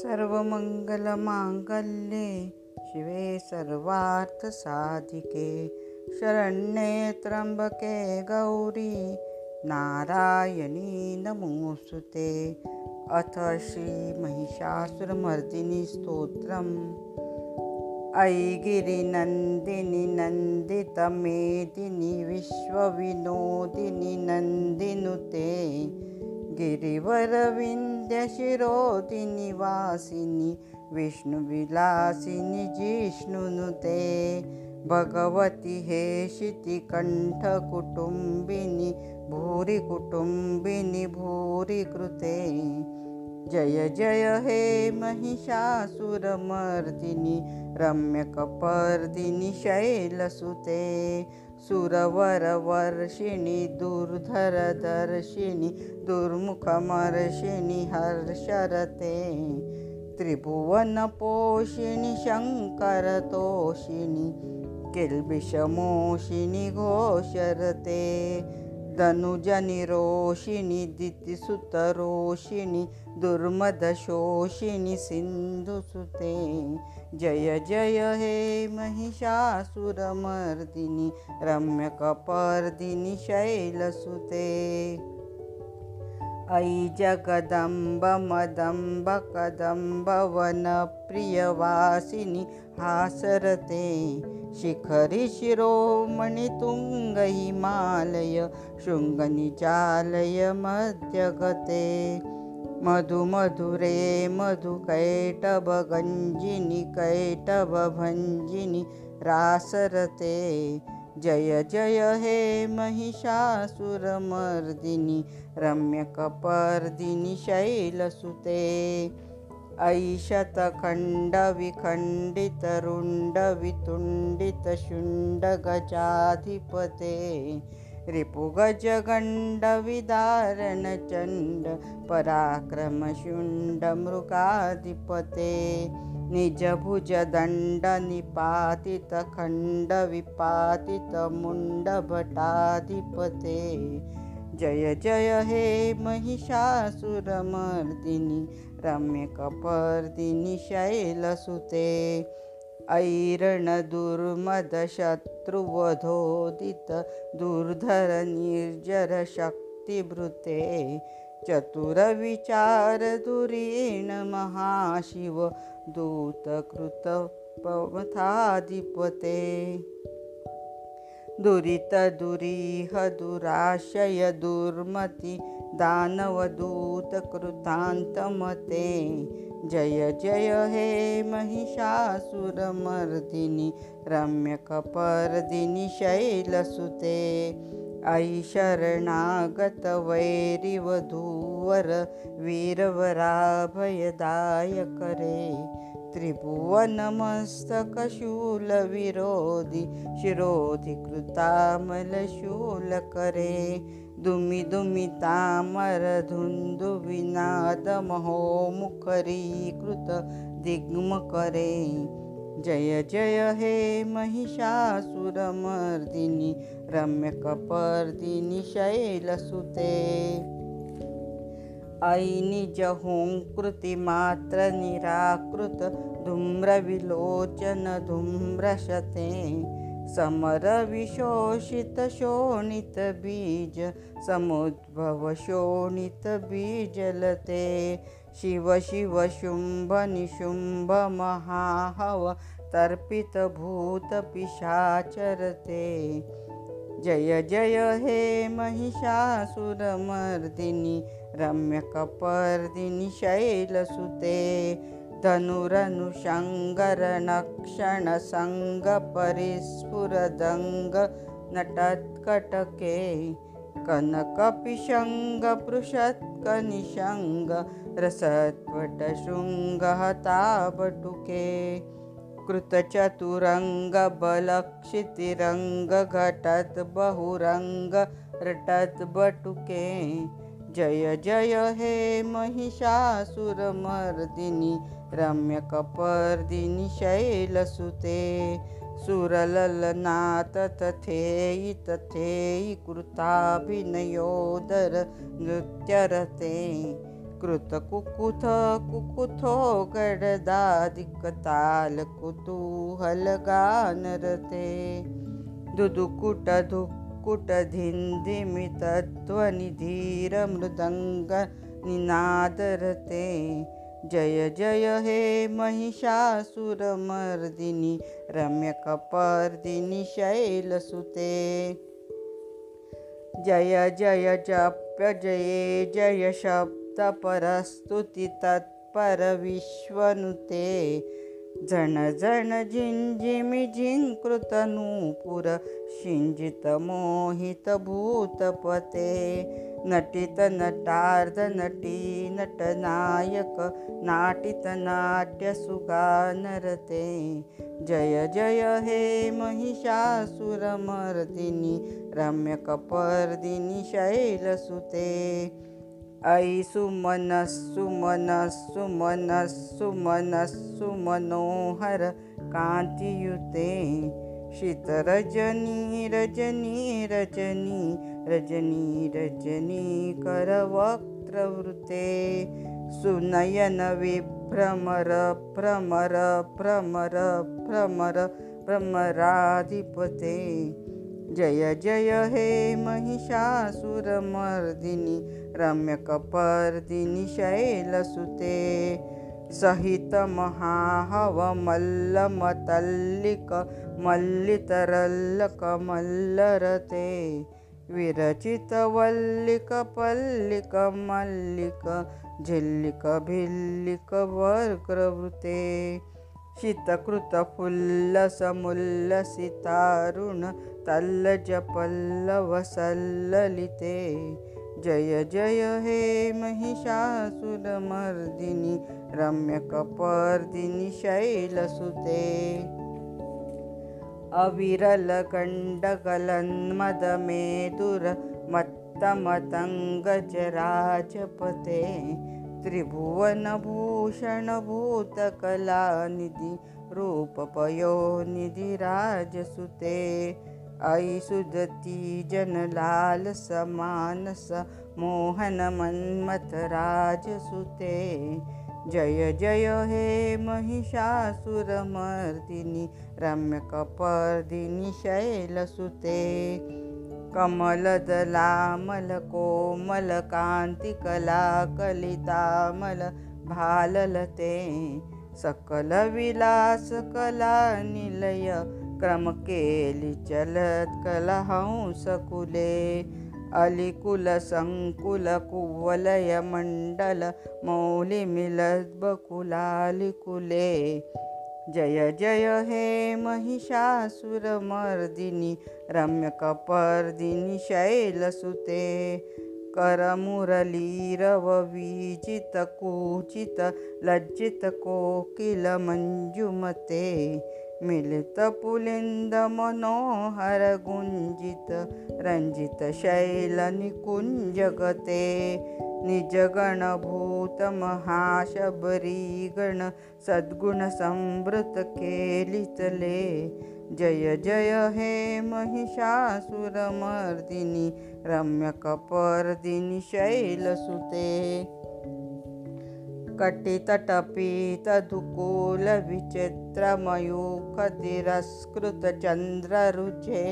सर्वमङ्गलमाङ्गल्ये शिवे सर्वार्थसाधिके शरण्ये त्र्यम्बके गौरी नारायणी नमोऽस्तु ते अथ श्रीमहिषासुरमर्दिनी स्तोत्रम्। अयि गिरिनन्दिनि नन्दितमेदिनि विश्वविनोदिनि नन्दिनुते गिरिवरविन्द्यशिरोधिनिवासिनि विष्णुविलासिनि जिष्णुनुते भगवति हे शितिकण्ठकुटुम्बिनि भूरि कुटुम्बिनि भूरि कृते जय जय हे महिषासुरमर्दिनि रम्यकपर्दिनि शैलसुते सुरवरवर्षिणि दुर्धरदर्शिनि दुर्मुखमर्षिणि हर्षरते। त्रिभुवनपोषिणि शङ्करतोषिणि किल्बिषमोषिणि घोषरते। धनुजनिरोषिणि दितिसुतरोषिणि दुर्मदशोषिणि सिन्धुसुते जय जय हे महिषासुरमर्दिनि रम्यकपर्दिनि शैलसुते। अयि जगदम्बमदम्बकदम्बवनप्रियवासिनि हासरते शिखरि शिरोमणितुङ्गहिमालय शृङ्गनिचालय मध्यगते मधुमधुरे मधुकैटभगञ्जिनि कैटभभञ्जिनि रासरते। जय जय हे महिषासुरमर्दिनि रम्यकपर्दिनि शैलसुते। ऐशतखण्डविखण्डितरुण्डवितुण्डितशुण्डगजाधिपते रिपुगजगण्डविदारणचण्ड पराक्रमशुण्डमृगाधिपते निजभुजदण्डनिपातितखण्डविपातितमुण्डभटाधिपते। जय जय हे महिषासुरमर्दिनि रम्यकपर्दिनि शैलसुते ऐरणदुर्मदशत्रुवधोदित दुर्धरनिर्जरशक्तिभृते चतुरविचारधुरीण महाशिव दूतकृतपवथाधिपते दुरितदुरीह दुराशय दुर्मति दानवदूतकृतान्तमते। जय जय हे महिषासुरमर्दिनि रम्यकपर्दिनि शैलसुते। अयि शरणागतवैरिवधूवर वीरवराभयदायकरे त्रिभुवनमस्तकशूलविरोधि शिरोधिकृतामलशूलकरे दुमि दुमितामरधुन्दुविनादमहोमुखरीकृत दिग्मकरे जय जय हे महिषासुरमर्दिनि रम्यकपर्दिनि शैलसुते अयि निजहुङ्कृतिमात्रनिराकृत समरविशोषितशोणितबीज समुद्भवशोणितबीजलते शिव शिव शुम्भ निशुम्भ महाहव तर्पितभूतपिशाचरते जय जय हे महिषासुरमर्दिनि रम्यकपर्दिनिशैलसुते धनुरनुषङ्गरणक्षणसङ्गपरिस्फुरदङ्गनटत्कटके रसत्वटशृङ्गहताबटुके कृतचतुरङ्गबलक्षितिरङ्गघटत् बहुरङ्गरटत् बटुके जय जय हे महिषासुरमर्दिनि रम्यकपर्दिनि शैलसुते सुरललनाथ तथेयि तथेयि कृताभिनयोदर नृत्यरते कृतकुकुथ कुकुथो गडदादिकतालकुतूहलगानरते दुदुकुटधुक्कुटधिन्दिमितध्वनिधीरमृदङ्गनिनादरते जय जय हे महिषासुरमर्दिनि रम्यकपर्दिनि शैलसुते। जय जय जप्य जये जय शब्दपरस्तुति तत्परविश्वनुते झण झण झिञ्झिमि झिङ्कृतनूपुर शिञ्जितमोहितभूतपते नटितनटार्धनटी नटनायक नाटितनाट्यसुगानरते जय जय हे महिषासुरमर्दिनि रम्यकपर्दिनि शैलसुते ऐ सुमनस्सु मनस्सु मनस्सु मनस्सु मनोहर कान्तियुते। शीतरजनी रजनी रजनी रजनी रजनी करवक्त्रवृते। सुनयन विभ्रमर भ्रमर भ्रमर भ्रमर भ्रमराधिपते। जय जय हे महिषासुरमर्दिनि रम्यकपर्दिनि शैलसुते सहितमहाहवमल्लमतल्लिक मल्लितरल्लकमल्लरते विरचितवल्लिकपल्लिकमल्लिक झिल्लिकभिल्लिकवर्क्रवृते शीतकृतफुल्लसमुल्लसितारुण तल्लजपल्लवसल्ललिते जय जय हे महिषासुरमर्दिनि रम्यकपर्दिनि शैलसुते। अविरलकण्डकलन्मदमेदुरमत्तमतङ्गजराजपते त्रिभुवनभूषणभूतकलानिधि रूपपयोनिधिराजसुते अयि सुदती जनलालसमानस मोहनमन्मथराजसुते जय जय हे महिषासुरमर्दिनि रम्यकपर्दिनि शैलसुते। कमलदलामलकोमलकान्तिकलाकलितामलभाललते सकलविलासकलानिलय क्रम केली चलत कला हंस कुले अलिकुल संकुल कुवलय मंडल मौली मिलत बकुलालिकुले जय जय हे महिषा सुरमर्दिनी रम्य कपर्दिनी शैल सुते। करमुरली महिषासुरमर्दिनी रम्यकपर्दिनी लज्जित कोकिल मंजुमते। मिलितपुलिन्दमनोहरगुञ्जित रञ्जितशैलनिकुञ्जगते निजगणभूतमहाशबरीगण सद्गुणसंवृतकेलितले जय जय हे महिषासुरमर्दिनि रम्यकपर्दिनि शैलसुते कटितटपीतदुकूलविचित्रमयूखतिरस्कृतचन्द्ररुचे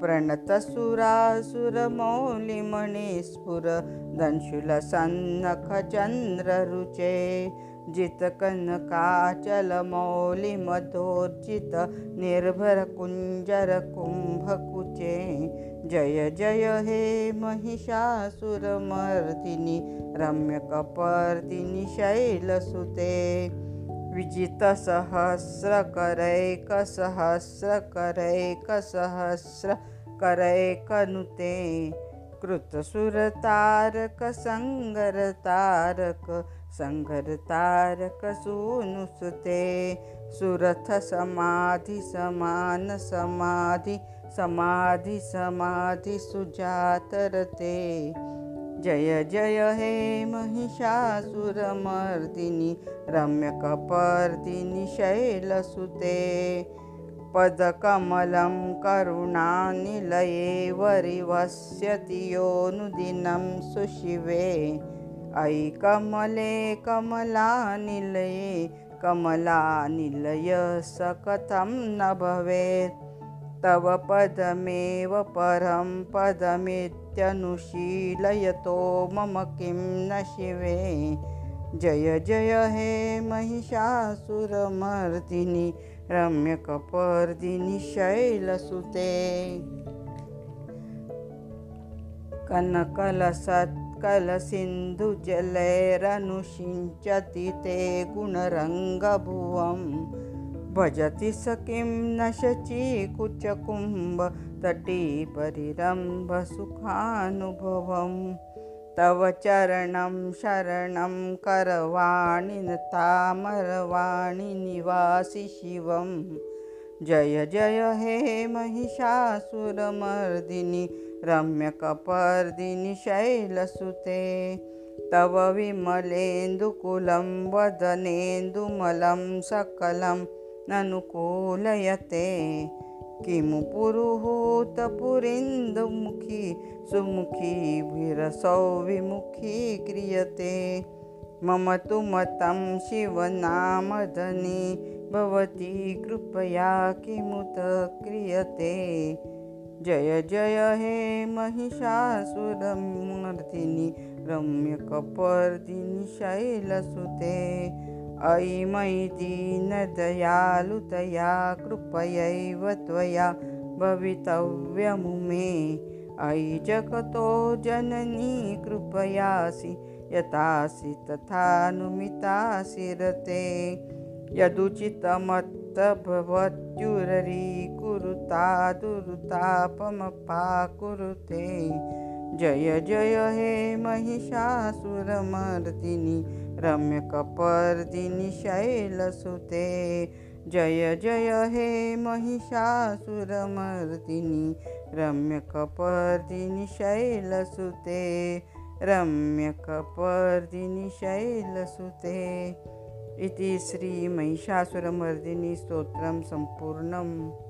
प्रणतसुरासुरमौलिमणिस्फुर दंशुलसन्नखचन्द्ररुचे जितकनकाचलमौलिमधोर्जित निर्भरकुञ्जरकुम्भकुचे जय जय हे महिषासुरमर्दिनि रम्यकपर्दिनि शैलसुते विजितसहस्रकरैकसहस्रकरैकसहस्रकरैकनुते कृतसुरतारकसङ्गरतारक सङ्गरतारकसूनुसुते सुरथसमाधिसमानसमाधि समाधि समान समाधि सुजातरते जय जय हे महिषासुरमर्दिनि रम्यकपर्दिनि शैलसुते. पदकमलं करुणानिलये वरिवस्यति योनुदिनं सुशिवे. अयि कमले कमलानिलये कमलानिलय स कथं न भवेत्. तव पदमेव परं पदमित्यनुशीलयतो मम किं न शिवे। जय जय हे महिषासुरमर्दिनि रम्यकपर्दिनि शैलसुते। कनकलसत्कलसिन्धुजलैरनुषिञ्चति ते गुणरङ्गभुवं भजति स किं न शचीकुचकुम्भतटीपरिरम्भसुखानुभवं तव चरणं शरणं करवाणि निवासि शिवं जय जय हे महिषासुरमर्दिनि रम्यकपर्दिनि शैलसुते। तव विमलेन्दुकुलं वदनेन्दुमलं सकलं ननुकूलयते किमु पुरुहूतपुरीन्दुमुखी सुमुखी विरसौ विमुखी क्रियते मम तु मतं शिवनामधनी भवती कृपया किमुत क्रियते जय जय हे महिषासुरमर्दिनि रम्यकपर्दिनि शैलसुते अयि मयि दीनदयालुतया कृपयैव त्वया भवितव्यमुमे अयि जगतो जननी कृपयासि यथासि तथानुमितासि रते यदुचितमत्तभवत्युररीकुरुता दुरुतापमपाकुरुते जय जय हे महिषासुरमर्दिनि रम्यकपर्दिनि शैलसुते जय जय हे महिषासुरमर्दिनि रम्यकपर्दिनि शैलसुते रम्यकपर्दिनि शैलसुते इति श्रीमहिषासुरमर्दिनि स्तोत्रं सम्पूर्णम्